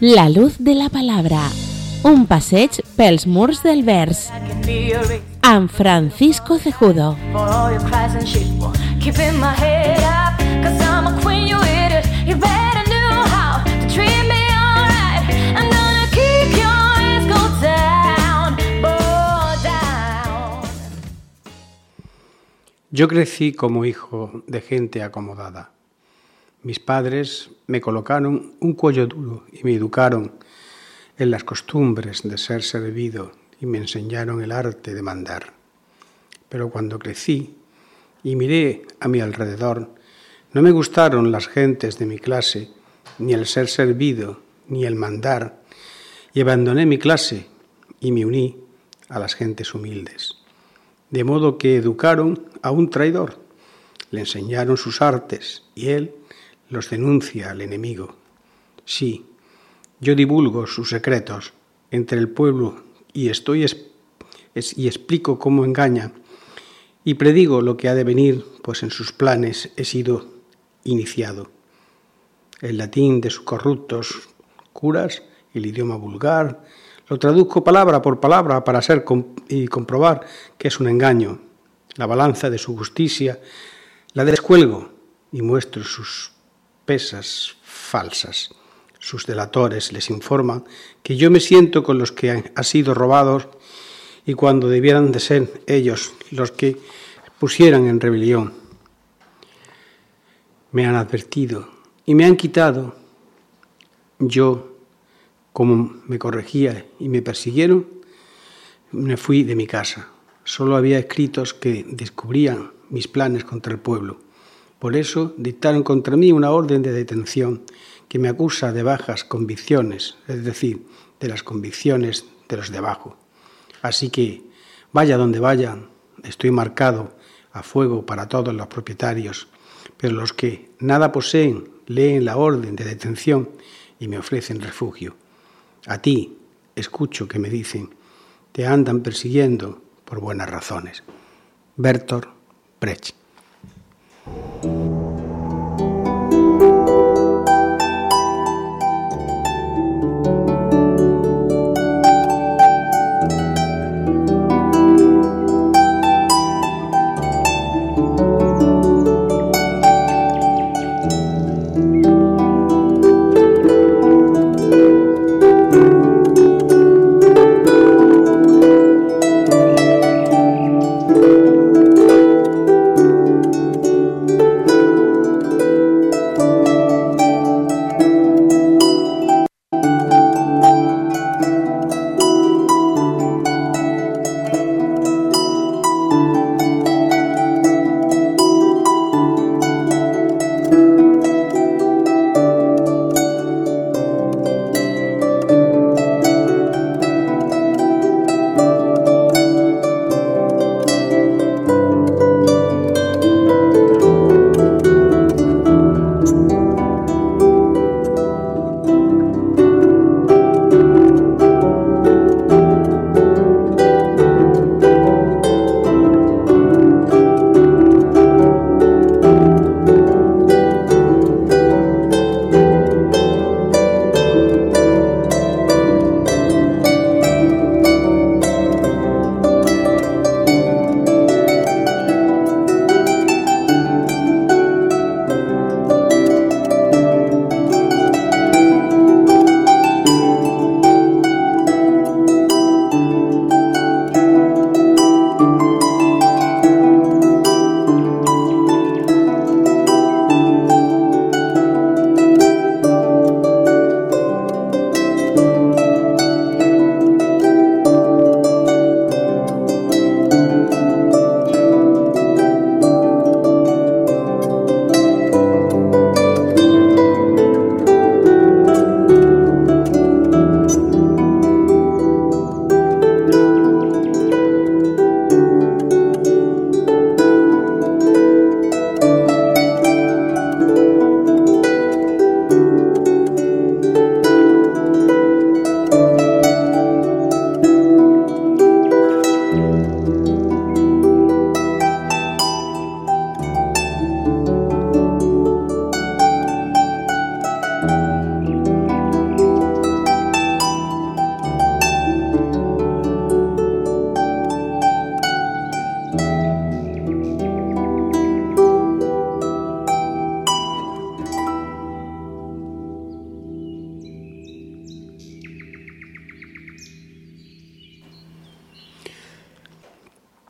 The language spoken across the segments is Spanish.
La luz de la palabra. Un passeig pels murs del vers. Amb Francisco Cejudo. Yo crecí como hijo de gente acomodada. Mis padres me colocaron un cuello duro y me educaron en las costumbres de ser servido y me enseñaron el arte de mandar. Pero cuando crecí y miré a mi alrededor, no me gustaron las gentes de mi clase, ni el ser servido, ni el mandar, y abandoné mi clase y me uní a las gentes humildes. De modo que educaron a un traidor, le enseñaron sus artes y él los denuncia al enemigo. Sí, yo divulgo sus secretos entre el pueblo y estoy es, es, y explico cómo engaña y predigo lo que ha de venir, pues en sus planes he sido iniciado. El latín de sus corruptos curas, el idioma vulgar, lo traduzco palabra por palabra para ser y comprobar que es un engaño. La balanza de su justicia la descuelgo y muestro sus pesas falsas. Sus delatores les informan que yo me siento con los que han, sido robados y cuando debieran de ser ellos los que pusieran en rebelión. Me han advertido y me han quitado. Yo, como me corregía y me persiguieron, me fui de mi casa. Solo había escritos que descubrían mis planes contra el pueblo. Por eso dictaron contra mí una orden de detención que me acusa de bajas convicciones, es decir, de las convicciones de los de abajo. Así que, vaya donde vaya, estoy marcado a fuego para todos los propietarios, pero los que nada poseen leen la orden de detención y me ofrecen refugio. A ti escucho que me dicen, te andan persiguiendo por buenas razones. Bertolt Brecht.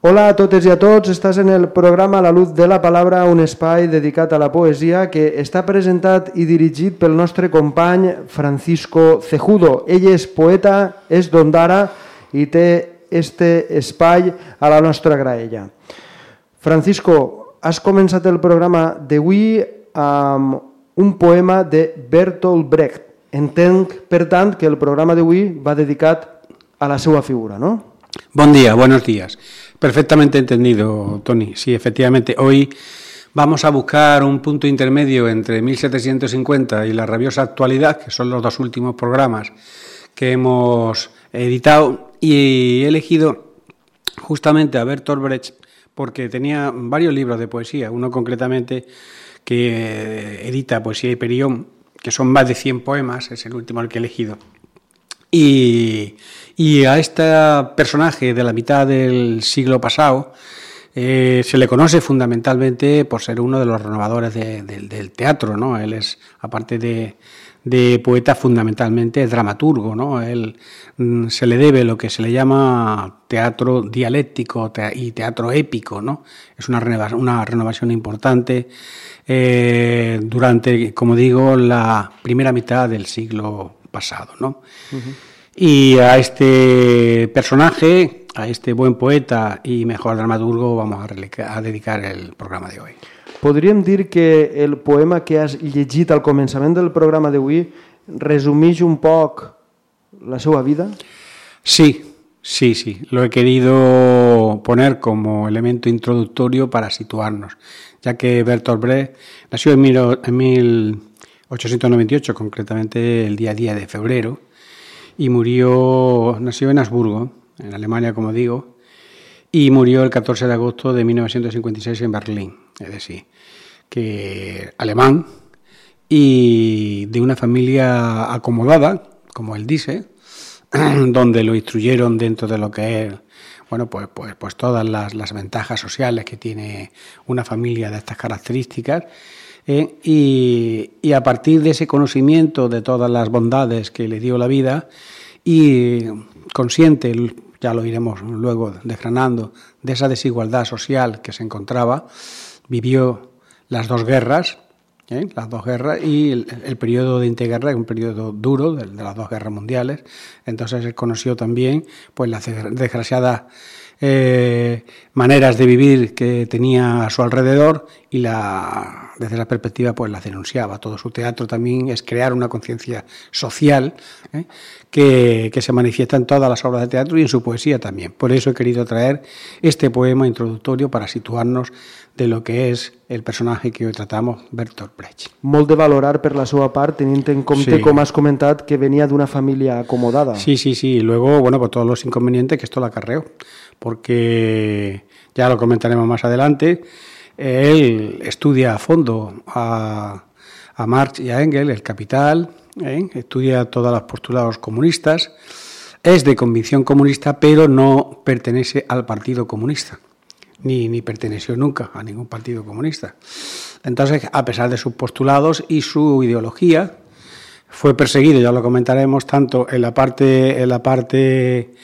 Hola a totes i a tots, estàs en el programa La Luz de la Palabra, un espai dedicat a la poesia que està presentat i dirigit pel nostre company Francisco Cejudo. Ell és poeta, és d'Ondara i té este espai a la nostra graella. Francisco, has començat el programa d'avui amb un poema de Bertolt Brecht. Entenc, per tant, que el programa d'avui va dedicat a la seva figura, no? Buen día, buenos días. Perfectamente entendido, Tony. Sí, efectivamente, hoy vamos a buscar un punto intermedio entre 1750 y la rabiosa actualidad, que son los dos últimos programas que hemos editado, y he elegido justamente a Bertolt Brecht porque tenía varios libros de poesía, uno concretamente que edita Poesía y Perión, que son más de 100 poemas, es el último el que he elegido. Y, a este personaje de la mitad del siglo pasado eh, se le conoce fundamentalmente por ser uno de los renovadores de, de, del teatro, ¿no? Él es, aparte de, poeta, fundamentalmente dramaturgo, ¿no? Él mm, se le debe lo que se le llama teatro dialéctico y teatro épico, ¿no? Es una, una renovación importante eh, durante, como digo, la primera mitad del siglo pasado, ¿no? Uh -huh. Y a este personaje, a este buen poeta y mejor dramaturgo, vamos a, a dedicar el programa de hoy. Podríem dir que el poema que has llegit al començament del programa d'avui resumeix un poc la seva vida? Sí, sí, sí. Lo he querido poner como elemento introductorio para situarnos, ya que Bertolt Brecht nació en, mil, en 1898, concretamente el día 10 de febrero, y murió, nació en Habsburgo, en Alemania, como digo, y murió el 14 de agosto de 1956 en Berlín, es decir, que alemán y de una familia acomodada, como él dice, donde lo instruyeron dentro de lo que es bueno, pues, pues, pues todas las, las ventajas sociales que tiene una familia de estas características. Eh, y, a partir de ese conocimiento de todas las bondades que le dio la vida y consciente, ya lo iremos luego desgranando, de esa desigualdad social que se encontraba, vivió las dos guerras, ¿eh? las dos guerras y el, el, periodo de interguerra, un periodo duro de, de, las dos guerras mundiales. Entonces él conoció también pues las desgraciadas eh, maneras de vivir que tenía a su alrededor y la, desde la perspectiva pues las denunciaba. Todo su teatro también es crear una conciencia social ¿eh? que, que, se manifiesta en todas las obras de teatro y en su poesía también. Por eso he querido traer este poema introductorio para situarnos de lo que és el personatge que hoy tratamos, Bertolt Brecht. Molt de valorar per la seva part, tenint en compte, sí. com has comentat, que venia d'una família acomodada. Sí, sí, sí. Y luego, bueno, pues todos los inconvenientes que esto le acarreó, porque ya lo comentaremos más adelante, él estudia a fondo a, a Marx y a Engels, el Capital, ¿eh? estudia todos los postulados comunistas, es de convicción comunista, pero no pertenece al Partido Comunista ni, ni perteneció nunca a ningún partido comunista. Entonces, a pesar de sus postulados y su ideología, fue perseguido, ya lo comentaremos, tanto en la parte, en la parte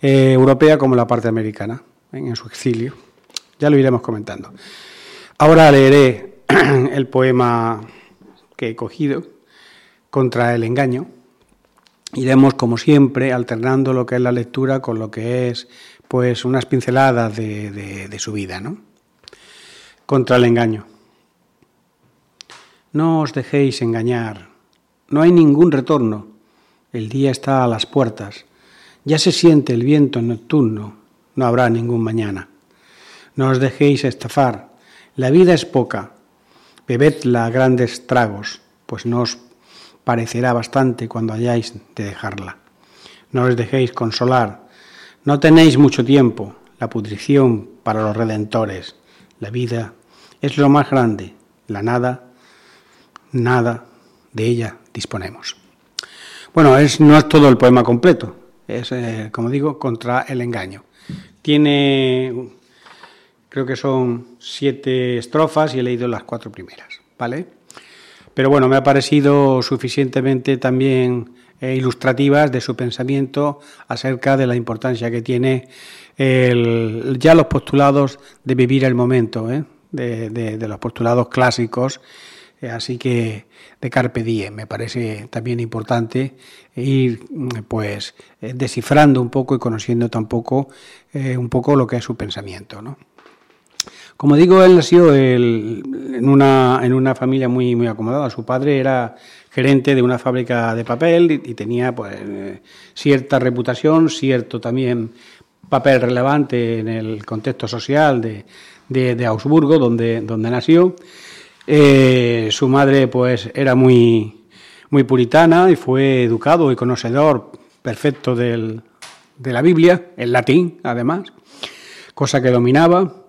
eh, europea como en la parte americana, en, en su exilio. Ya lo iremos comentando. Ahora leeré el poema que he cogido, Contra el engaño. Iremos, como siempre, alternando lo que es la lectura con lo que es pues unas pinceladas de, de, su vida, ¿no? Contra el engaño. No os dejéis engañar, no hay ningún retorno, el día está a las puertas, ya se siente el viento nocturno, no habrá ningún mañana. No os dejéis estafar, la vida es poca, bebedla a grandes tragos, pues no os parecerá bastante cuando hayáis de dejarla. No os dejéis consolar, no tenéis mucho tiempo, la pudrición para los redentores. La vida es lo más grande, la nada, nada de ella disponemos. Bueno, es, no es todo el poema completo, es, eh, como digo, contra el engaño. Tiene, creo que son siete estrofas y he leído las cuatro primeras, ¿vale? Pero bueno, me ha parecido suficientemente también eh, ilustrativas de su pensamiento acerca de la importancia que tiene ya los postulados de vivir el momento, ¿eh? de, los postulados clásicos. Eh, así que de Carpe Diem me parece también importante ir pues descifrando un poco y conociendo tampoco un poco lo que es su pensamiento, ¿no? Como digo, él nació el, en, una, en una familia muy, muy acomodada. Su padre era gerente de una fábrica de papel y, tenía pues, cierta reputación, cierto también papel relevante en el contexto social de, de, de Augsburgo, donde, donde nació. Eh, su madre pues era muy, muy puritana y fue educado y conocedor perfecto del, de la Biblia, en latín además, cosa que dominaba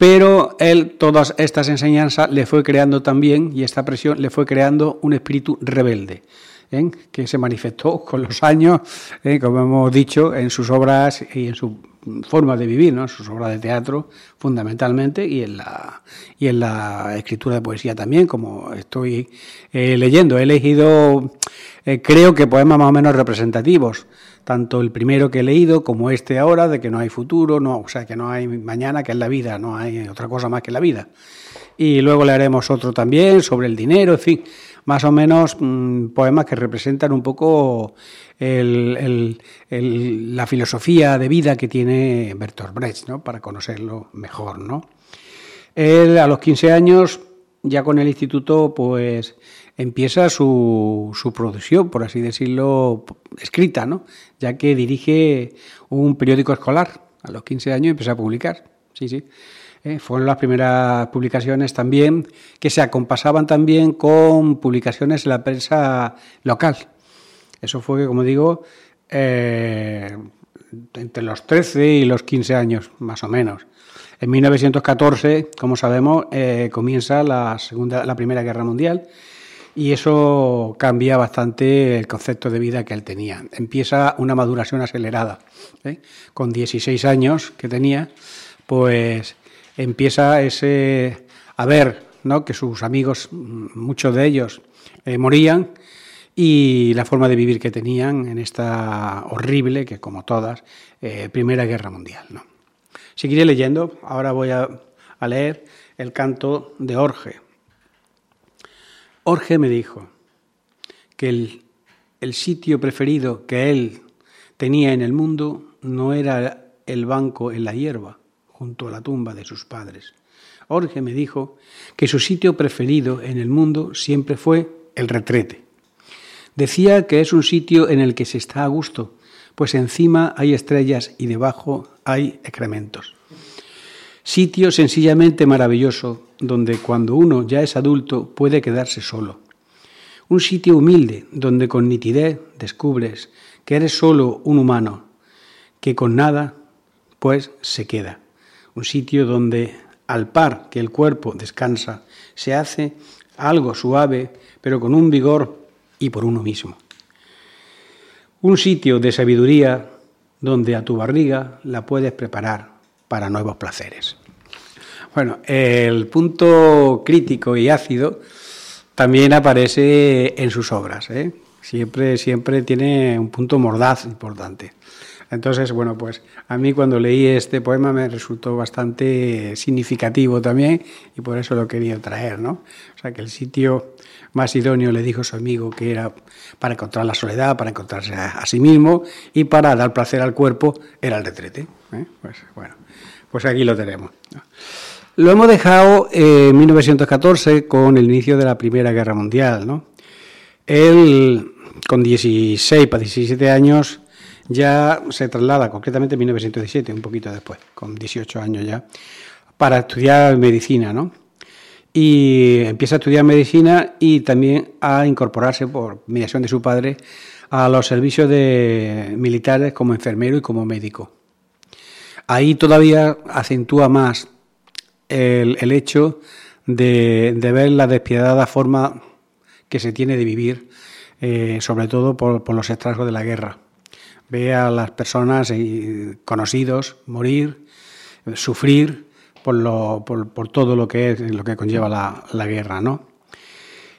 pero él todas estas enseñanzas le fue creando también, y esta presión le fue creando un espíritu rebelde, ¿eh? que se manifestó con los años, ¿eh? como hemos dicho, en sus obras y en su forma de vivir, ¿no? en sus obras de teatro fundamentalmente, y en la, y en la escritura de poesía también, como estoy eh, leyendo. He elegido, eh, creo que poemas más o menos representativos tanto el primero que he leído como este ahora, de que no hay futuro, no, o sea, que no hay mañana, que es la vida, no hay otra cosa más que la vida. Y luego leeremos otro también sobre el dinero, en fin, más o menos mmm, poemas que representan un poco el, la filosofía de vida que tiene Bertolt Brecht, ¿no? para conocerlo mejor. ¿no? Él a los 15 años, ya con el instituto, pues empieza su, su, producción, por así decirlo, escrita, ¿no? ya que dirige un periódico escolar. A los 15 años empieza a publicar. Sí, sí. Eh, fueron las primeras publicaciones también que se acompasaban también con publicaciones en la prensa local. Eso fue, como digo, eh, entre los 13 y los 15 años, más o menos. En 1914, como sabemos, eh, comienza la, segunda, la Primera Guerra Mundial y eso cambia bastante el concepto de vida que él tenía. Empieza una maduración acelerada. ¿eh? Con 16 años que tenía, pues empieza ese a ver ¿no? que sus amigos, muchos de ellos, eh, morían y la forma de vivir que tenían en esta horrible, que como todas, eh, Primera Guerra Mundial. ¿no? Seguiré leyendo, ahora voy a, a leer el canto de Orge. Orge me dijo que el, sitio preferido que él tenía en el mundo no era el banco en la hierba, junto a la tumba de sus padres. Orge me dijo que su sitio preferido en el mundo siempre fue el retrete. Decía que es un sitio en el que se está a gusto, pues encima hay estrellas y debajo hay excrementos. Sitio sencillamente maravilloso donde cuando uno ya es adulto puede quedarse solo. Un sitio humilde donde con nitidez descubres que eres solo un humano, que con nada pues se queda. Un sitio donde al par que el cuerpo descansa se hace algo suave pero con un vigor y por uno mismo. Un sitio de sabiduría donde a tu barriga la puedes preparar para nuevos placeres. Bueno, el punto crítico y ácido también aparece en sus obras. ¿eh? Siempre, siempre tiene un punto mordaz importante. Entonces, bueno, pues a mí cuando leí este poema me resultó bastante significativo también y por eso lo quería traer, ¿no? O sea, que el sitio más idóneo le dijo su amigo que era para encontrar la soledad, para encontrarse a, sí mismo y para dar placer al cuerpo era el retrete. ¿eh? Pues bueno, pues aquí lo tenemos. Lo hemos dejado en 1914 con el inicio de la Primera Guerra Mundial. ¿no? Él, con 16 para 17 años, ya se traslada, concretamente en 1917, un poquito después, con 18 años ya, para estudiar medicina. ¿no? Y empieza a estudiar medicina y también a incorporarse, por mediación de su padre, a los servicios de militares como enfermero y como médico. Ahí todavía acentúa más el, hecho de, ver la despiadada forma que se tiene de vivir, eh, sobre todo por, los estragos de la guerra. Ve a las personas eh, conocidos morir, sufrir por, lo, por, todo lo que es lo que conlleva la, la guerra, ¿no?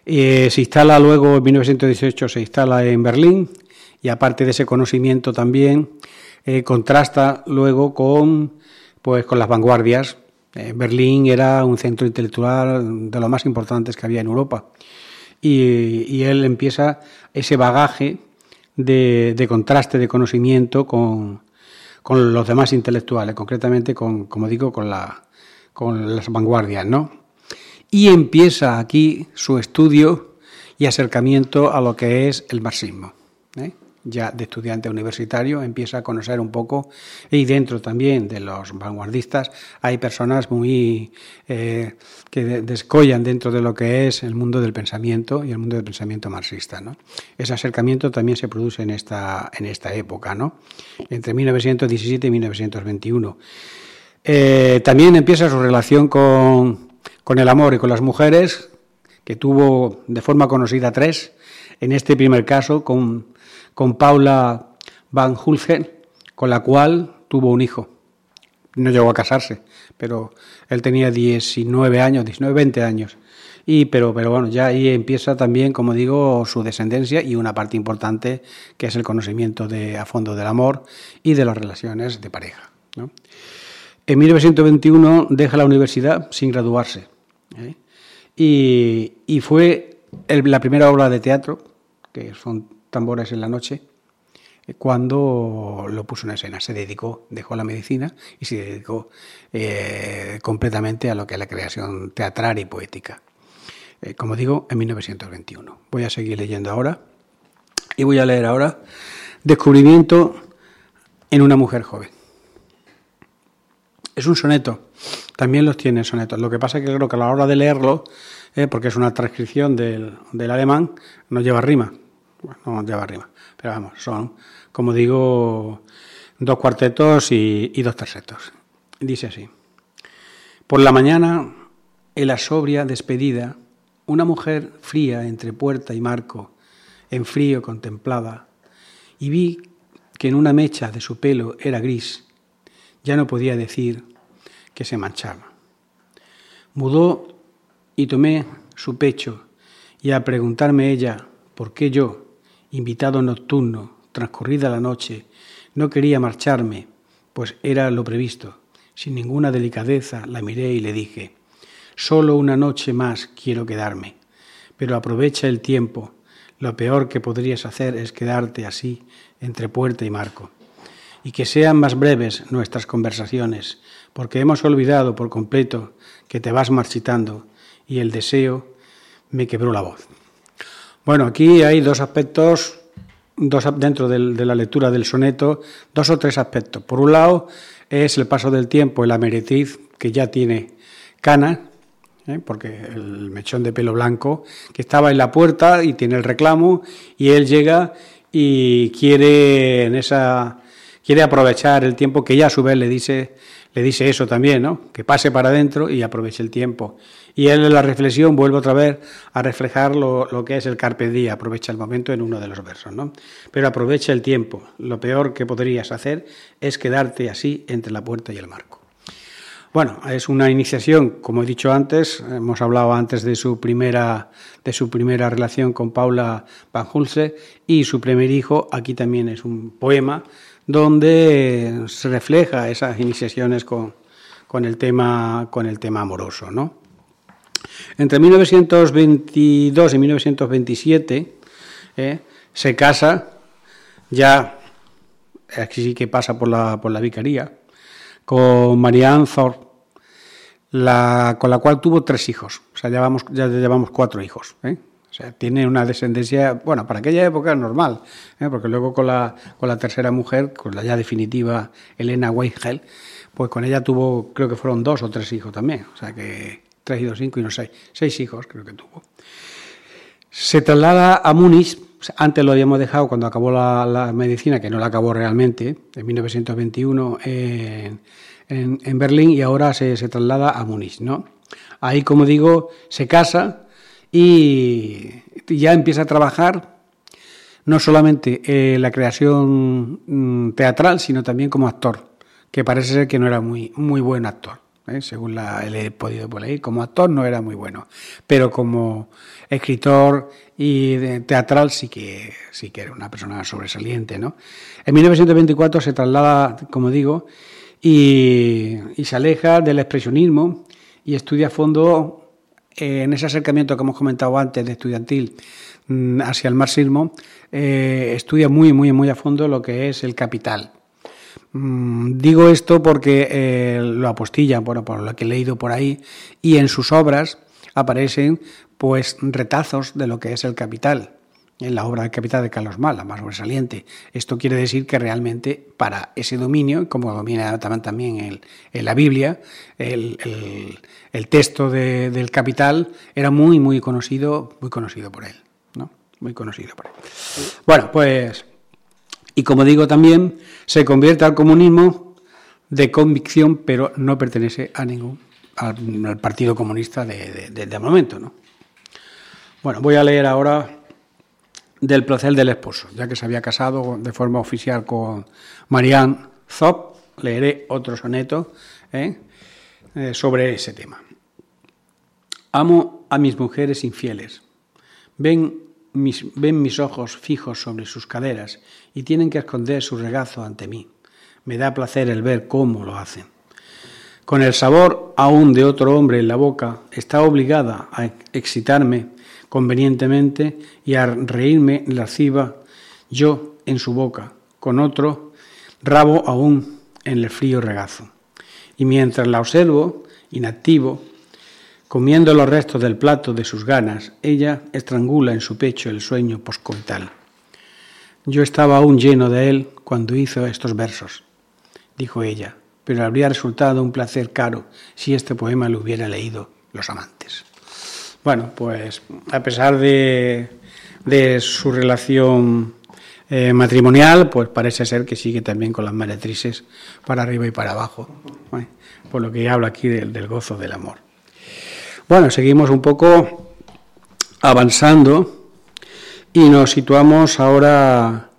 Eh, se instala luego en 1918 se instala en Berlín y aparte de ese conocimiento también eh, contrasta luego con, pues, con las vanguardias. Eh, Berlín era un centro intelectual de los más importantes que había en Europa y, y él empieza ese bagaje de, contraste de conocimiento con, con, los demás intelectuales, concretamente con, como digo, con, la, con las vanguardias, ¿no? Y empieza aquí su estudio y acercamiento a lo que es el marxismo. Ya de estudiante universitario empieza a conocer un poco y dentro también de los vanguardistas hay personas muy eh, que descollan dentro de lo que es el mundo del pensamiento y el mundo del pensamiento marxista. ¿no? Ese acercamiento también se produce en esta, en esta época, ¿no? entre 1917 y 1921. Eh, también empieza su relación con, con el amor y con las mujeres, que tuvo de forma conocida tres, en este primer caso con con Paula Van Hulgen, con la cual tuvo un hijo. No llegó a casarse, pero él tenía 19 años, 19, 20 años. Y, pero, pero bueno, ya ahí empieza también, como digo, su descendencia y una parte importante que es el conocimiento de, a fondo del amor y de las relaciones de pareja. En 1921 deja la universidad sin graduarse ¿eh? y, y, fue la primera obra de teatro, que son tambores en la noche, eh, cuando lo puso en escena. Se dedicó, dejó la medicina y se dedicó eh, completamente a lo que es la creación teatral y poética. Eh, como digo, en 1921. Voy a seguir leyendo ahora y voy a leer ahora Descubrimiento en una mujer joven. Es un soneto, también los tiene sonetos. Lo que pasa es que creo que a la hora de leerlo, porque es una transcripción del, del alemán, no lleva rima bueno, no lleva arriba, pero vamos, son, como digo, dos cuartetos y, dos tercetos. Dice así. Por la mañana, en la sobria despedida, una mujer fría entre puerta y marco, en frío contemplaba, y vi que en una mecha de su pelo era gris, ya no podía decir que se manchaba. Mudó y tomé su pecho, y a preguntarme ella por qué yo, invitado nocturno, transcurrida la noche, no quería marcharme, pues era lo previsto. Sin ninguna delicadeza la miré y le dije, solo una noche más quiero quedarme, pero aprovecha el tiempo. Lo peor que podrías hacer es quedarte así entre puerta y marco. Y que sean más breves nuestras conversaciones, porque hemos olvidado por completo que te vas marchitando y el deseo me quebró la voz. Bueno, aquí hay dos aspectos, dos, dentro del, de la lectura del soneto, dos o tres aspectos. Por un lado, es el paso del tiempo, la meretriz, que ya tiene cana, ¿eh? porque el mechón de pelo blanco, que estaba en la puerta y tiene el reclamo, y él llega y quiere en esa quiere aprovechar el tiempo que ella a su vez le dice le dice eso también, ¿no? Que pase para adentro y aproveche el tiempo. Y él en la reflexión vuelve otra vez a reflejar lo, lo, que es el carpe diem, aprovecha el momento en uno de los versos, ¿no? Pero aprovecha el tiempo. Lo peor que podrías hacer es quedarte así entre la puerta y el marco. Bueno, es una iniciación, como he dicho antes, hemos hablado antes de su primera, de su primera relación con Paula Van Hulse y su primer hijo, aquí también es un poema donde se refleja esas iniciaciones con, con, el, tema, con el tema amoroso, ¿no? Entre 1922 y 1927 eh, se casa, ya aquí sí que pasa por la, por la vicaría, con Marianne Thorpe, la, con la cual tuvo tres hijos. O sea, ya llevamos, ya llevamos cuatro hijos. ¿eh? O sea, tiene una descendencia, bueno, para aquella época normal, ¿eh? porque luego con la, con la tercera mujer, con la ya definitiva Elena Weigel, pues con ella tuvo, creo que fueron dos o tres hijos también. O sea, que tres y dos, cinco y no seis. Seis hijos creo que tuvo. Se traslada a Múnich, antes lo habíamos dejado cuando acabó la, la medicina, que no la acabó realmente, en 1921 en, en, en Berlín, y ahora se, se traslada a Múnich, ¿no? Ahí, como digo, se casa y ya empieza a trabajar no solamente en la creación mm, teatral, sino también como actor, que parece ser que no era muy, muy buen actor. ¿eh? según la, he podido leer. Como actor no era muy bueno, pero como escritor y teatral sí que, sí que era una persona sobresaliente. ¿no? En 1924 se traslada, como digo, y, y se aleja del expresionismo y estudia a fondo eh, en ese acercamiento que hemos comentado antes de estudiantil mm, hacia el marxismo, eh, estudia muy, muy, muy a fondo lo que es el capital. Mm, digo esto porque eh, lo apostilla, bueno, por lo que he leído por ahí, y en sus obras aparecen pues retazos de lo que es el capital en la obra de Capital de Carlos Mal, la más sobresaliente. Esto quiere decir que realmente para ese dominio, como domina también en la Biblia, el, texto del Capital era muy, muy conocido, muy conocido por él, ¿no? Muy conocido por él. Bueno, pues, y como digo también, se convierte al comunismo de convicción, pero no pertenece a ningún, al, Partido Comunista de, de, de momento, ¿no? Bueno, voy a leer ahora del placer del esposo, ya que se había casado de forma oficial con Marianne Zop, leeré otro soneto ¿eh? Eh, sobre ese tema. Amo a mis mujeres infieles. Ven mis, ven mis ojos fijos sobre sus caderas y tienen que esconder su regazo ante mí. Me da placer el ver cómo lo hacen. Con el sabor aún de otro hombre en la boca, está obligada a excitarme convenientemente y a reírme lasciva yo en su boca, con otro rabo aún en el frío regazo. Y mientras la observo, inactivo, comiendo los restos del plato de sus ganas, ella estrangula en su pecho el sueño poscoital. Yo estaba aún lleno de él cuando hizo estos versos, dijo ella, pero habría resultado un placer caro si este poema lo hubiera leído los amantes. Bueno, pues a pesar de, su relación eh, matrimonial, pues parece ser que sigue también con las meretrices para arriba y para abajo, por lo que hablo aquí del, gozo del amor. Bueno, seguimos un poco avanzando y nos situamos ahora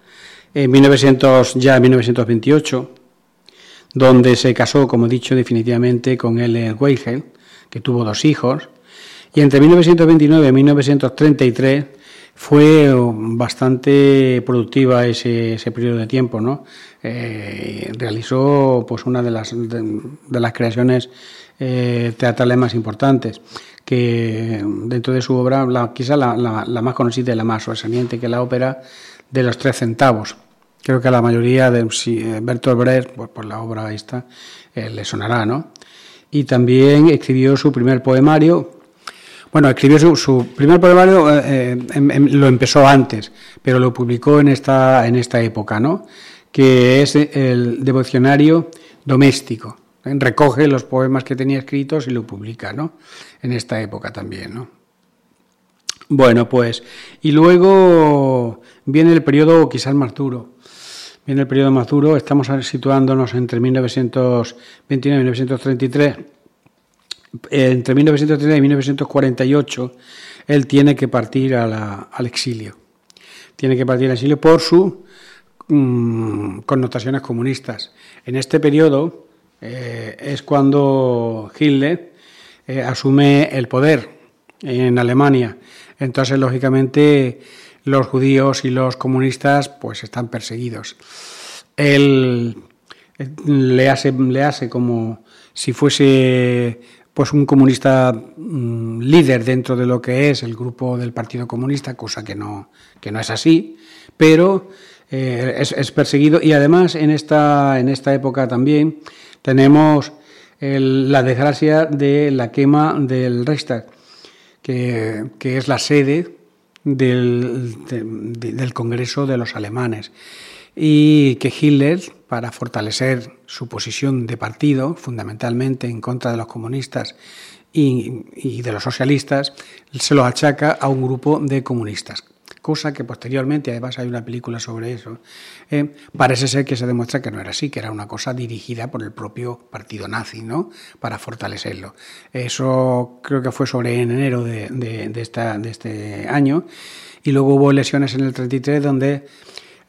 en 1900, ya en 1928, donde se casó, como he dicho, definitivamente con Ellen Weigel, que tuvo dos hijos, y entre 1929 y 1933 fue bastante productiva ese, ese periodo de tiempo, ¿no? Eh, realizó pues una de las, de, las creaciones eh, teatrales más importantes, que dentro de su obra, la, quizá la, la, más conocida y la más sobresaliente, que es la ópera de los tres centavos. Creo que a la mayoría de si, eh, Bertolt Brecht, pues por la obra esta, eh, le sonará, ¿no? Y también escribió su primer poemario, bueno, escribió su, primer poemario, eh, eh, em, em, lo empezó antes, pero lo publicó en esta, en esta época, ¿no? que es el devocionario doméstico. ¿eh? Recoge los poemas que tenía escritos y lo publica, ¿no? En esta época también, ¿no? Bueno, pues, y luego viene el periodo quizás más duro. Viene el periodo más duro, estamos situándonos entre 1929 y 1933 entre 1930 y 1948, él tiene que partir al exilio. Tiene que partir al exilio por sus mm, connotaciones comunistas. En este periodo eh, es cuando Hitler eh, asume el poder en Alemania. Entonces, lógicamente, los judíos y los comunistas pues están perseguidos. Él eh, le hace, le hace como si fuese pues un comunista mm, líder dentro de lo que es el grupo del Partido Comunista, cosa que no, que no es así, pero eh, es, perseguido. Y además en esta, en esta época también tenemos la desgracia de la quema del Reichstag, que, es la sede del, del Congreso de los alemanes y que Hitler, para fortalecer su posición de partido, fundamentalmente en contra de los comunistas y, de los socialistas, se lo achaca a un grupo de comunistas. Cosa que posteriormente, además hay una película sobre eso, eh, parece ser que se demuestra que no era así, que era una cosa dirigida por el propio partido nazi, ¿no? Para fortalecerlo. Eso creo que fue sobre en enero de, de, esta, de este año. Y luego hubo elecciones en el 33 donde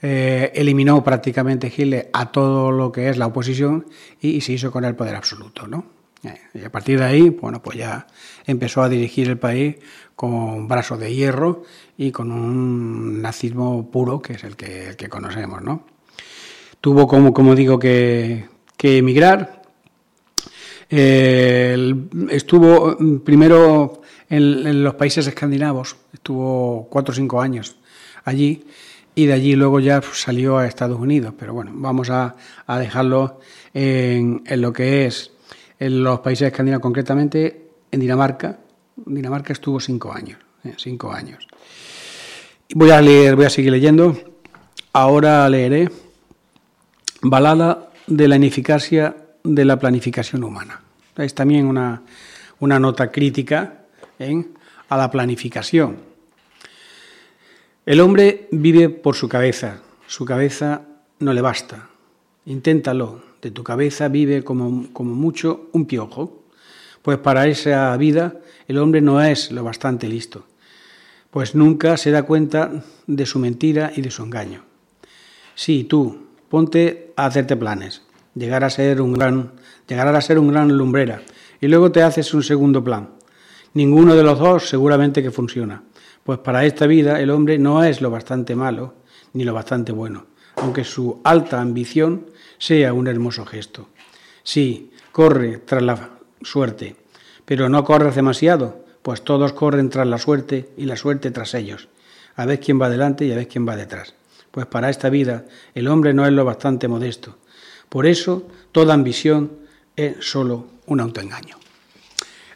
eh, eliminó prácticamente Hitler a todo lo que es la oposición y, se hizo con el poder absoluto, ¿no? Eh, y a partir de ahí, bueno, pues ya empezó a dirigir el país con brazos de hierro y con un nazismo puro, que es el que, conocemos, ¿no? Tuvo, como, digo, que, emigrar. Eh, estuvo primero en, en, los países escandinavos, estuvo cuatro o cinco años allí y de allí luego ya salió a Estados Unidos. Pero bueno, vamos a, dejarlo en, lo que es en los países escandinavos, concretamente en Dinamarca. Dinamarca estuvo cinco años, eh, cinco años. Voy a leer, voy a seguir leyendo. Ahora leeré Balada de la ineficacia de la planificación humana. Es también una, una nota crítica ¿eh? a la planificación. El hombre vive por su cabeza, su cabeza no le basta. Inténtalo, de tu cabeza vive como, como mucho un piojo. Pues para esa vida el hombre no es lo bastante listo, pues nunca se da cuenta de su mentira y de su engaño. Sí, tú, ponte a hacerte planes, llegar a ser un gran, llegar a ser un gran lumbrera, y luego te haces un segundo plan. Ninguno de los dos seguramente que funciona, pues para esta vida el hombre no es lo bastante malo ni lo bastante bueno, aunque su alta ambición sea un hermoso gesto. Sí, corre tras la suerte, pero no corres demasiado, pues todos corren tras la suerte y la suerte tras ellos. A ver quién va adelante y a ver quién va detrás. Pues para esta vida el hombre no es lo bastante modesto. Por eso toda ambición es solo un autoengaño.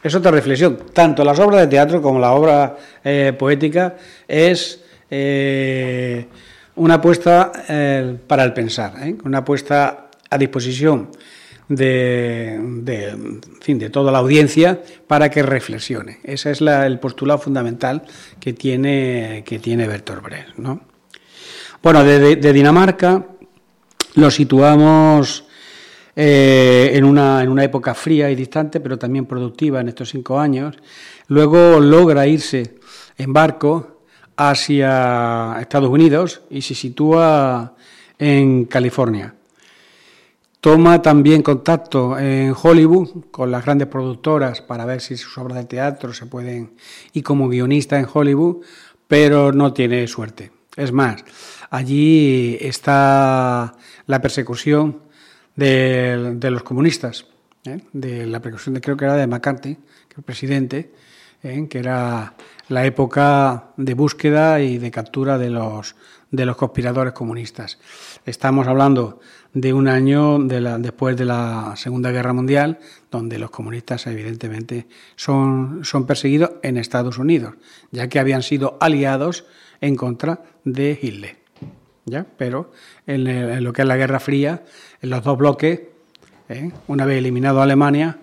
Es otra reflexión. Tanto las obras de teatro como la obra eh, poética es eh, una apuesta eh, para el pensar, una apuesta a disposición de, fin, de toda la audiencia para que reflexione. Ese es el postulado fundamental que tiene, que tiene Bertolt Brecht. ¿no? Bueno, de, de, Dinamarca lo situamos eh, en, una, en una época fría y distante, pero también productiva en estos cinco años. Luego logra irse en barco hacia Estados Unidos y se sitúa en California. Toma también contacto en Hollywood con las grandes productoras para ver si sus obras de teatro se pueden y como guionista en Hollywood, pero no tiene suerte. Es más, allí está la persecución de, los comunistas, ¿eh? de la persecución de, creo que era de McCarthy, que el presidente, ¿eh? que era la época de búsqueda y de captura de los, de los conspiradores comunistas. Estamos hablando de un año de la, después de la Segunda Guerra Mundial, donde los comunistas evidentemente son, son perseguidos en Estados Unidos, ya que habían sido aliados en contra de Hitler. ¿Ya? Pero en, el, en lo que es la Guerra Fría, en los dos bloques, ¿eh? una vez eliminado Alemania,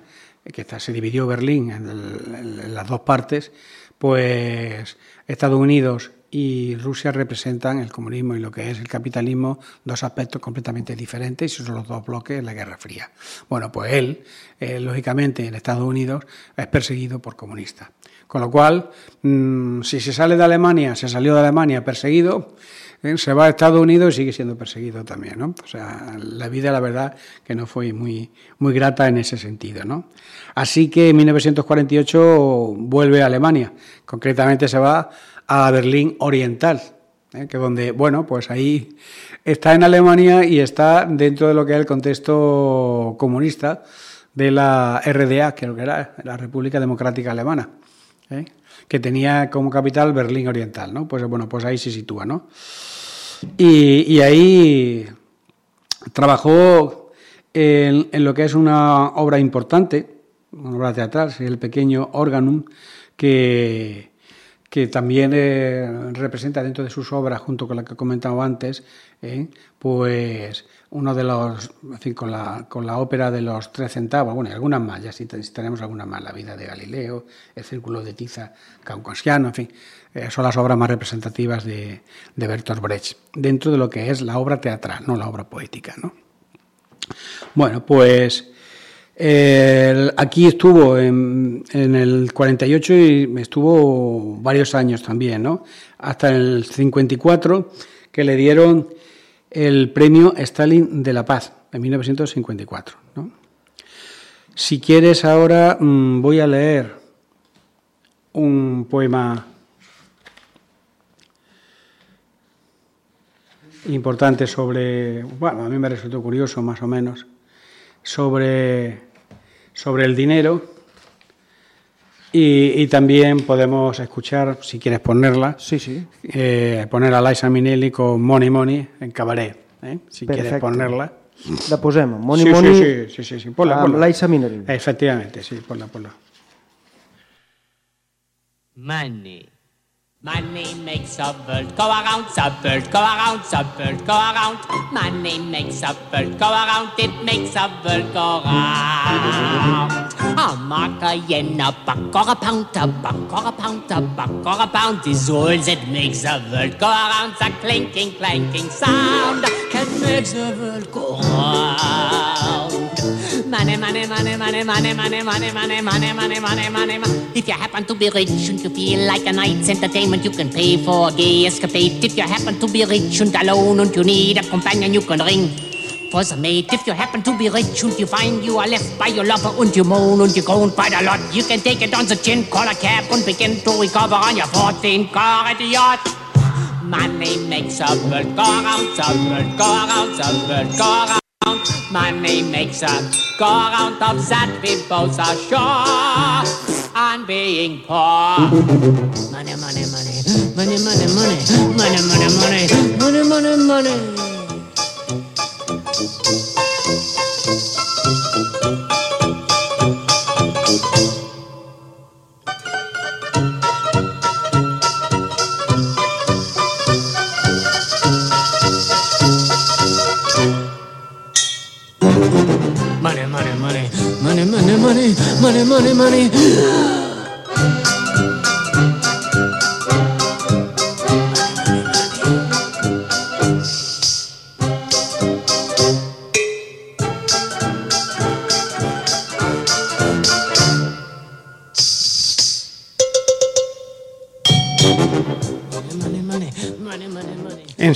que se dividió Berlín en, en las dos partes, pues Estados Unidos y Rusia representan el comunismo y lo que es el capitalismo, dos aspectos completamente diferentes, y son los dos bloques de la Guerra Fría. Bueno, pues él, eh, lógicamente, en Estados Unidos, es perseguido por comunistas. Con lo cual, mmm, si se sale de Alemania, se salió de Alemania perseguido, eh, se va a Estados Unidos y sigue siendo perseguido también, ¿no? O sea, la vida, la verdad, que no fue muy, muy grata en ese sentido, ¿no? Así que en 1948 vuelve a Alemania, concretamente se va a Berlín Oriental, ¿eh? que donde, bueno, pues ahí está en Alemania y está dentro de lo que es el contexto comunista de la RDA, que era la República Democrática Alemana, ¿eh? Que tenía como capital Berlín Oriental, ¿no? Pues bueno, pues ahí se sitúa, ¿no? Y, ahí trabajó en, en, lo que es una obra importante, una obra teatral, el pequeño Organum, que, que también eh, representa dentro de sus obras, junto con la que he comentado antes, eh, pues uno de los, en fin, con la, con la ópera de los tres centavos, bueno, y algunas más, ya si tenemos algunas más, La vida de Galileo, El círculo de tiza caucasiano, en fin, eh, son las obras más representativas de, de Bertolt Brecht, dentro de lo que es la obra teatral, no la obra poética, ¿no? Bueno, pues aquí estuvo en, en, el 48 y estuvo varios años también, ¿no? Hasta el 54 que le dieron el premio Stalin de la Paz en 1954, ¿no? Si quieres ahora mm, voy a leer un poema importante sobre, bueno, a mí me resultó curioso más o menos, sobre, sobre el dinero. Y, y también podemos escuchar, si quieres ponerla, Sí, sí. eh, poner a Liza Minnelli con Money Money en cabaret. ¿eh? Si quieres ponerla. La posem. Money sí, Money sí, sí, sí, sí, sí. Ponla, ponla. Liza Minnelli. Efectivamente, sí, ponla, ponla. Money. Money makes a world go around, the world go around, the world go around. Money makes a world go around, it makes a world go round. A mark, a yen, a buck or a pound, a buck or a pound, a buck or a pound is all that makes the world go around. The clinking, clanking sound that makes the world go round. Money, money, money, money, money, money, money, money, money, money, money, money, money. If you happen to be rich and you feel like a night's entertainment, you can pay for a gay escapade. If you happen to be rich and alone and you need a companion, you can ring for the mate. If you happen to be rich and you find you are left by your lover and you moan and you groan quite a lot, you can take it on the chin, call a cab and begin to recover on your 14 car at the yacht. Money makes a world go round, the world go around, the world go around. Money makes a go around of that we both are sure on being poor. Money, money, money, money, money, money, money, money, money, money, money, money. Thank you.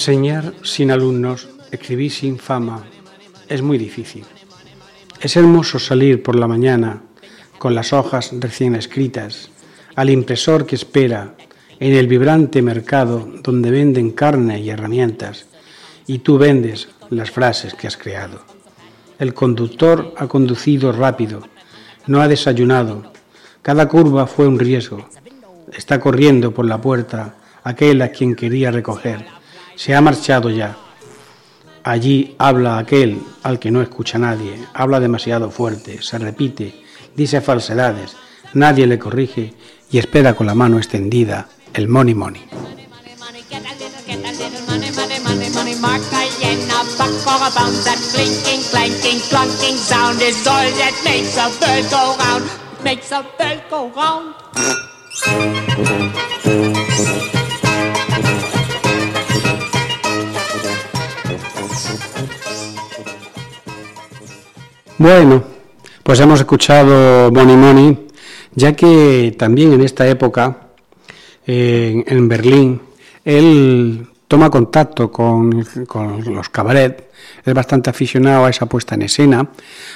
Enseñar sin alumnos, escribir sin fama, es muy difícil. Es hermoso salir por la mañana con las hojas recién escritas, al impresor que espera en el vibrante mercado donde venden carne y herramientas, y tú vendes las frases que has creado. El conductor ha conducido rápido, no ha desayunado, cada curva fue un riesgo. Está corriendo por la puerta aquel a quien quería recoger. Se ha marchado ya. Allí habla aquel al que no escucha nadie, habla demasiado fuerte, se repite, dice falsedades, nadie le corrige y espera con la mano extendida el money money. Bueno, pues hemos escuchado Money Money, ya que también en esta época, en Berlín, él toma contacto con, con los cabaret, es bastante aficionado a esa puesta en escena,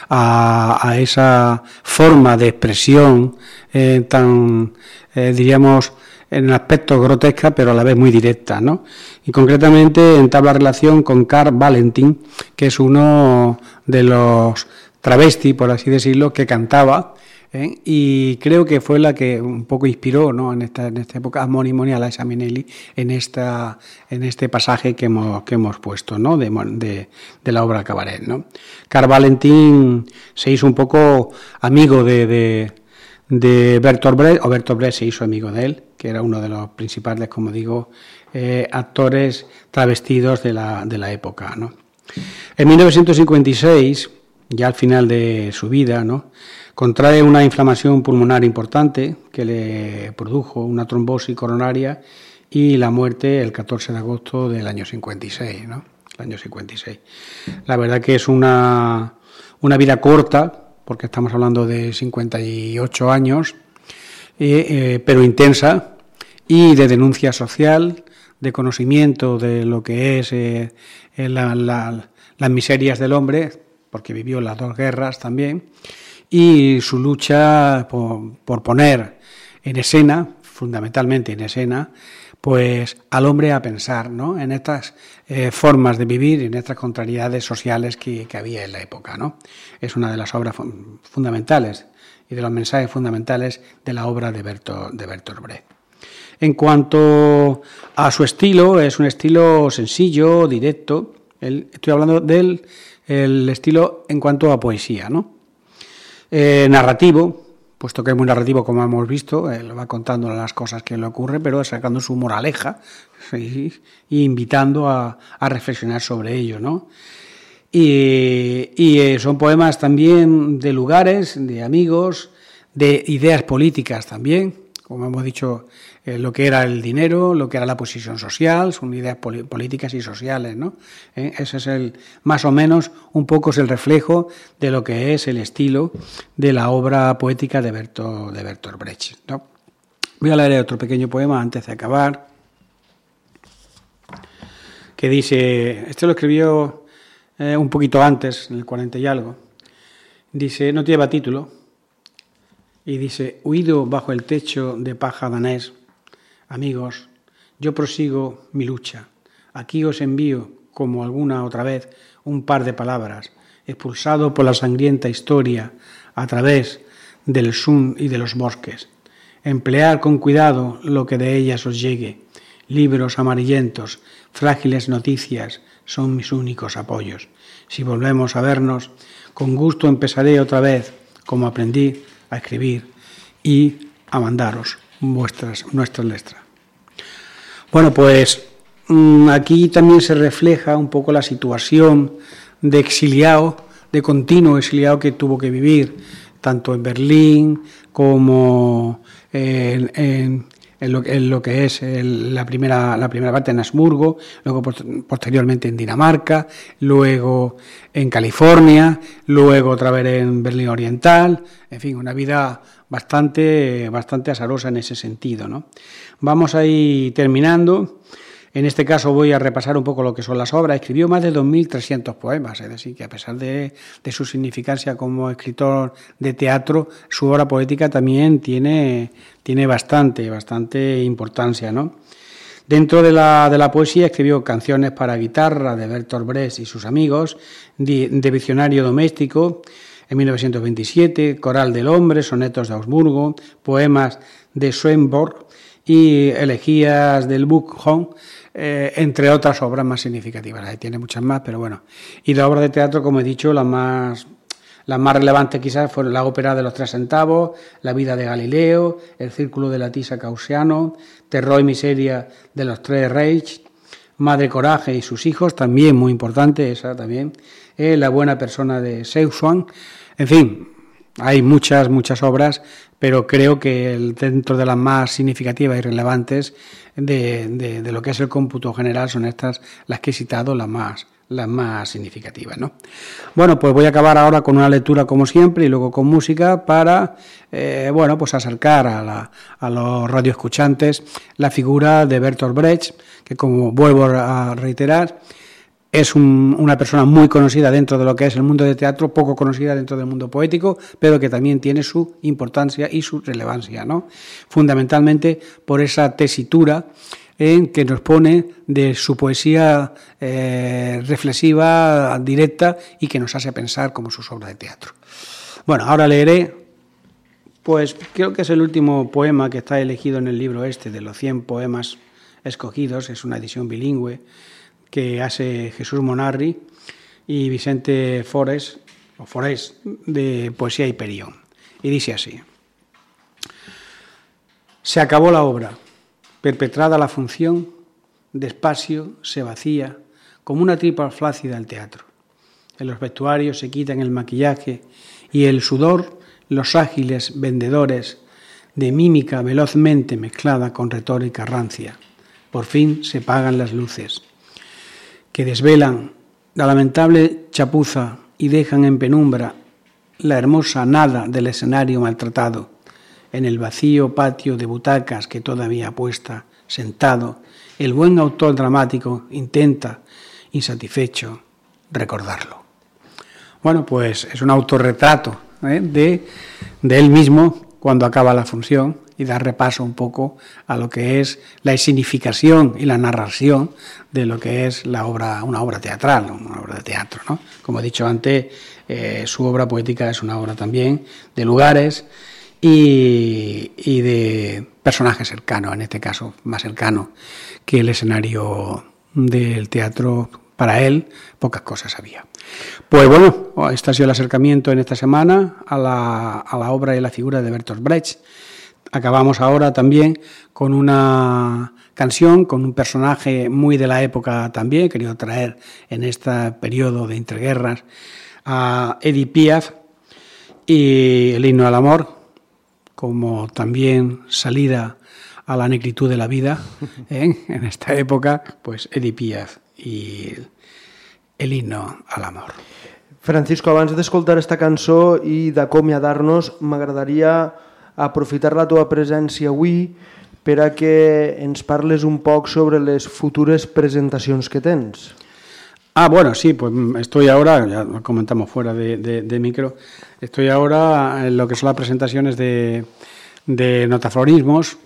a, a esa forma de expresión eh, tan, eh, diríamos, en aspecto grotesca, pero a la vez muy directa, ¿no? Y concretamente entabla relación con Carl Valentin, que es uno de los travesti, por así decirlo, que cantaba, ¿eh? y creo que fue la que un poco inspiró ¿no? en, esta, en esta época a Moni Moni, a Liza en, esta, en este pasaje que hemos, que hemos puesto ¿no? de, la obra Cabaret. ¿no? Carl Valentin se hizo un poco amigo de, de, de Bertolt Brecht, o Bertolt Brecht se hizo amigo de él, que era uno de los principales, como digo, eh, actores travestidos de la, de la época. En 1956, ya al final de su vida, ¿no? contrae una inflamación pulmonar importante que le produjo una trombosis coronaria y la muerte el 14 de agosto del año 56. ¿no? El año 56. La verdad que es una, una vida corta, porque estamos hablando de 58 años, eh, eh, pero intensa y de denuncia social, de conocimiento de lo que es eh, la- la- las miserias del hombre, porque vivió las dos guerras también, y su lucha por, por poner en escena, fundamentalmente en escena, pues al hombre a pensar ¿no? en estas eh, formas de vivir en estas contrariedades sociales que, que, había en la época. ¿no? Es una de las obras fundamentales y de los mensajes fundamentales de la obra de, Berto, de Bertolt Brecht. En cuanto a su estilo, es un estilo sencillo, directo. Estoy hablando del el estilo en cuanto a poesía, ¿no? Eh, narrativo, puesto que es muy narrativo, como hemos visto, él va contando las cosas que le ocurren, pero sacando su moraleja ¿sí? y invitando a, a, reflexionar sobre ello, ¿no? Y, y eh, son poemas también de lugares, de amigos, de ideas políticas también, como hemos dicho, eh, lo que era el dinero, lo que era la posición social, son ideas políticas y sociales, ¿no? Eh, ese es el, más o menos, un poco es el reflejo de lo que es el estilo de la obra poética de, Berto, de Bertolt Brecht, ¿no? Voy a leer otro pequeño poema antes de acabar, que dice, este lo escribió eh, un poquito antes, en el 40 y algo, dice, no lleva título, y dice, huido bajo el techo de paja danés, amigos, yo prosigo mi lucha. Aquí os envío, como alguna otra vez, un par de palabras, expulsado por la sangrienta historia a través del sun y de los bosques. Emplear con cuidado lo que de ellas os llegue. Libros amarillentos, frágiles noticias son mis únicos apoyos. Si volvemos a vernos, con gusto empezaré otra vez, como aprendí, a escribir y a mandaros vuestras, nuestras letras. Bueno, pues mm, aquí también se refleja un poco la situación de exiliado, de continuo exiliado que tuvo que vivir, tanto en Berlín como en, en, en, lo, en lo, que es el, la, primera, la primera parte en Habsburgo, luego posteriormente en Dinamarca, luego en California, luego otra vez en Berlín Oriental, en fin, una vida bastante, bastante azarosa en ese sentido. ¿no? Vamos a ir terminando. En este caso voy a repasar un poco lo que son las obras. Escribió más de 2.300 poemas, es decir, que a pesar de, de, su significancia como escritor de teatro, su obra poética también tiene, tiene bastante, bastante importancia, ¿no? Dentro de la, de la, poesía escribió canciones para guitarra de Bertolt Brecht y sus amigos, de, de Visionario Doméstico en 1927, Coral del Hombre, Sonetos de Augsburgo, poemas de Schoenborg y elegías del Buchholm, eh, entre otras obras más significativas. Ahí tiene muchas más, pero bueno. Y de obras de teatro, como he dicho, las más, las más relevantes quizás fueron la ópera de los tres centavos, La vida de Galileo, El círculo de la tisa causiano, Terror y miseria de los tres Reich, Madre Coraje y sus hijos, también muy importante esa también, eh, La buena persona de Seusswan, en fin, hay muchas, muchas obras, pero creo que dentro de las más significativas y relevantes de, de, de, lo que es el cómputo general son estas las que he citado, las más, las más significativas. ¿no? Bueno, pues voy a acabar ahora con una lectura como siempre y luego con música para eh, bueno, pues acercar a, la, a los radioescuchantes la figura de Bertolt Brecht, que como vuelvo a reiterar, es un, una persona muy conocida dentro de lo que es el mundo de teatro, poco conocida dentro del mundo poético, pero que también tiene su importancia y su relevancia, ¿no? Fundamentalmente por esa tesitura en que nos pone de su poesía eh, reflexiva, directa y que nos hace pensar como sus obras de teatro. Bueno, ahora leeré, pues creo que es el último poema que está elegido en el libro este de los 100 poemas escogidos, es una edición bilingüe que hace Jesús Monarri y Vicente Forés, o Forés, de Poesía Hiperión. Y dice así. Se acabó la obra, perpetrada la función, despacio se vacía, como una tripa flácida el teatro. En los vestuarios se quitan el maquillaje y el sudor, los ágiles vendedores de mímica velozmente mezclada con retórica rancia. Por fin se pagan las luces que desvelan la lamentable chapuza y dejan en penumbra la hermosa nada del escenario maltratado, en el vacío patio de butacas que todavía apuesta, sentado, el buen autor dramático intenta, insatisfecho, recordarlo. Bueno, pues es un autorretrato ¿eh? de, de él mismo cuando acaba la función y dar repaso un poco a lo que es la significación y la narración de lo que es la obra, una obra teatral, una obra de teatro. ¿no? Como he dicho antes, eh, su obra poética es una obra también de lugares y, de personajes cercanos, en este caso más cercano que el escenario del teatro. Para él, pocas cosas había. Pues bueno, este ha sido el acercamiento en esta semana a la, a la obra y la figura de Bertolt Brecht. Acabamos ahora también con una canción, con un personaje muy de la época también, querido traer en este periodo de entreguerras a Edith Piaf y el himno al amor, como también salida a la negritud de la vida ¿eh? en esta época, pues Edith Piaf i el himno a l'amor. Francisco, abans d'escoltar esta cançó i d'acomiadar-nos, m'agradaria aprofitar la teva presència avui per a que ens parles un poc sobre les futures presentacions que tens. Ah, bueno, sí, pues estoy ahora, ya lo comentamos fuera de, micro, estoy ahora en lo que son las presentaciones de, de notaflorismos,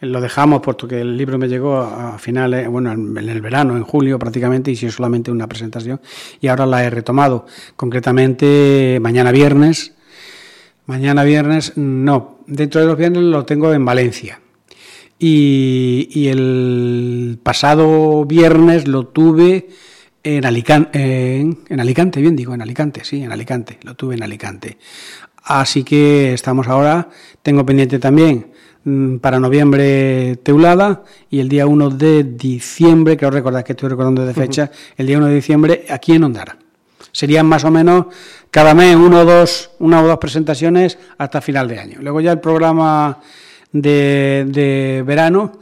lo dejamos puesto que el libro me llegó a finales, bueno, en el verano, en julio prácticamente, y si es solamente una presentación, y ahora la he retomado, concretamente mañana viernes. Mañana viernes, no, dentro de los viernes lo tengo en Valencia. Y el pasado viernes lo tuve en Alicante, en, en Alicante, bien digo, en Alicante, sí, en Alicante, lo tuve en Alicante. Así que estamos ahora, tengo pendiente también mm, para noviembre Teulada y el día 1 de diciembre, creo recordar que estoy recordando de fecha, el día 1 de diciembre aquí en Ondara. Serían más o menos cada mes uno o dos, una o dos presentaciones hasta final de año. Luego ya el programa de, de verano,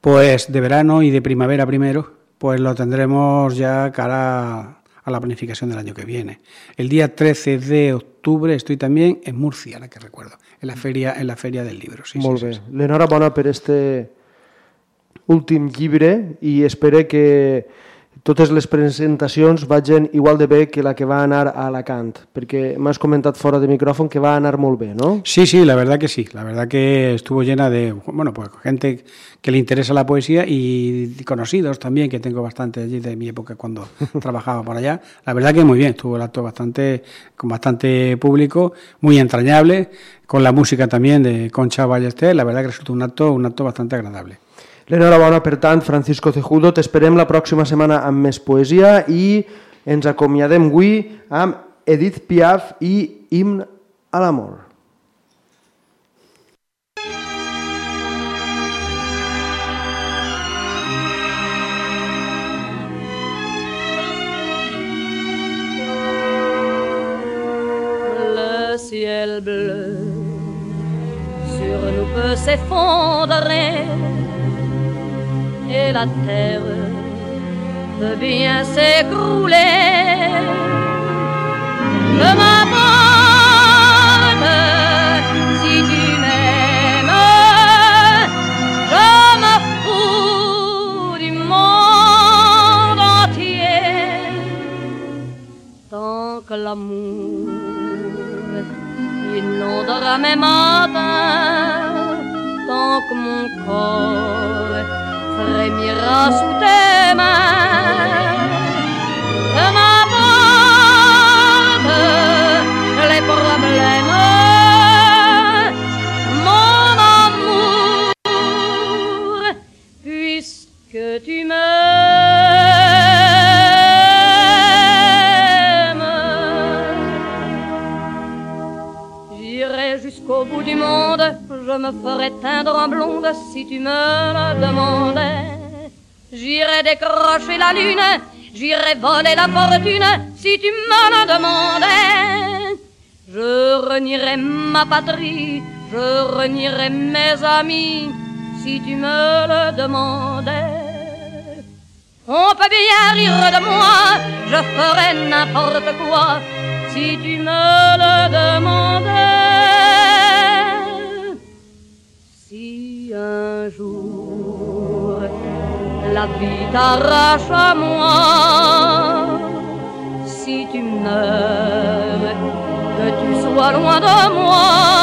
pues de verano y de primavera primero, pues lo tendremos ya cara a la planificación del año que viene. El día 13 de octubre estoy también en Murcia, la que recuerdo, en la feria, en la feria del libro. Sí, Molt sí, bé. sí, sí. L'enhorabona per este últim llibre i espero que totes les presentacions vagin igual de bé que la que va anar a Alacant, perquè m'has comentat fora de micròfon que va anar molt bé, no? Sí, sí, la verdad que sí. La verdad que estuvo llena de, bueno, pues gente que le interesa la poesía y conocidos también, que tengo bastante allí de mi época cuando trabajaba por allá. La verdad que muy bien, estuvo el acto bastante, con bastante público, muy entrañable, con la música también de Concha Ballester. La verdad que resultó un acto, un acto bastante agradable. L'enhorabona, per tant, Francisco Cejudo, t'esperem la pròxima setmana amb més poesia i ens acomiadem avui amb Edith Piaf i Himn a l'amor. Le ciel bleu sur nous peut s'effondrer et la terre peut bien s'écrouler. Si tu me le demandais. J'irai décrocher la lune, j'irai voler la fortune si tu me le demandais. Je renierai ma patrie, je renierai mes amis si tu me le demandais. On peut bien rire de moi, je ferai n'importe quoi si tu me le demandais. Si un jour la vie t'arrache à moi, si tu meurs que tu sois loin de moi.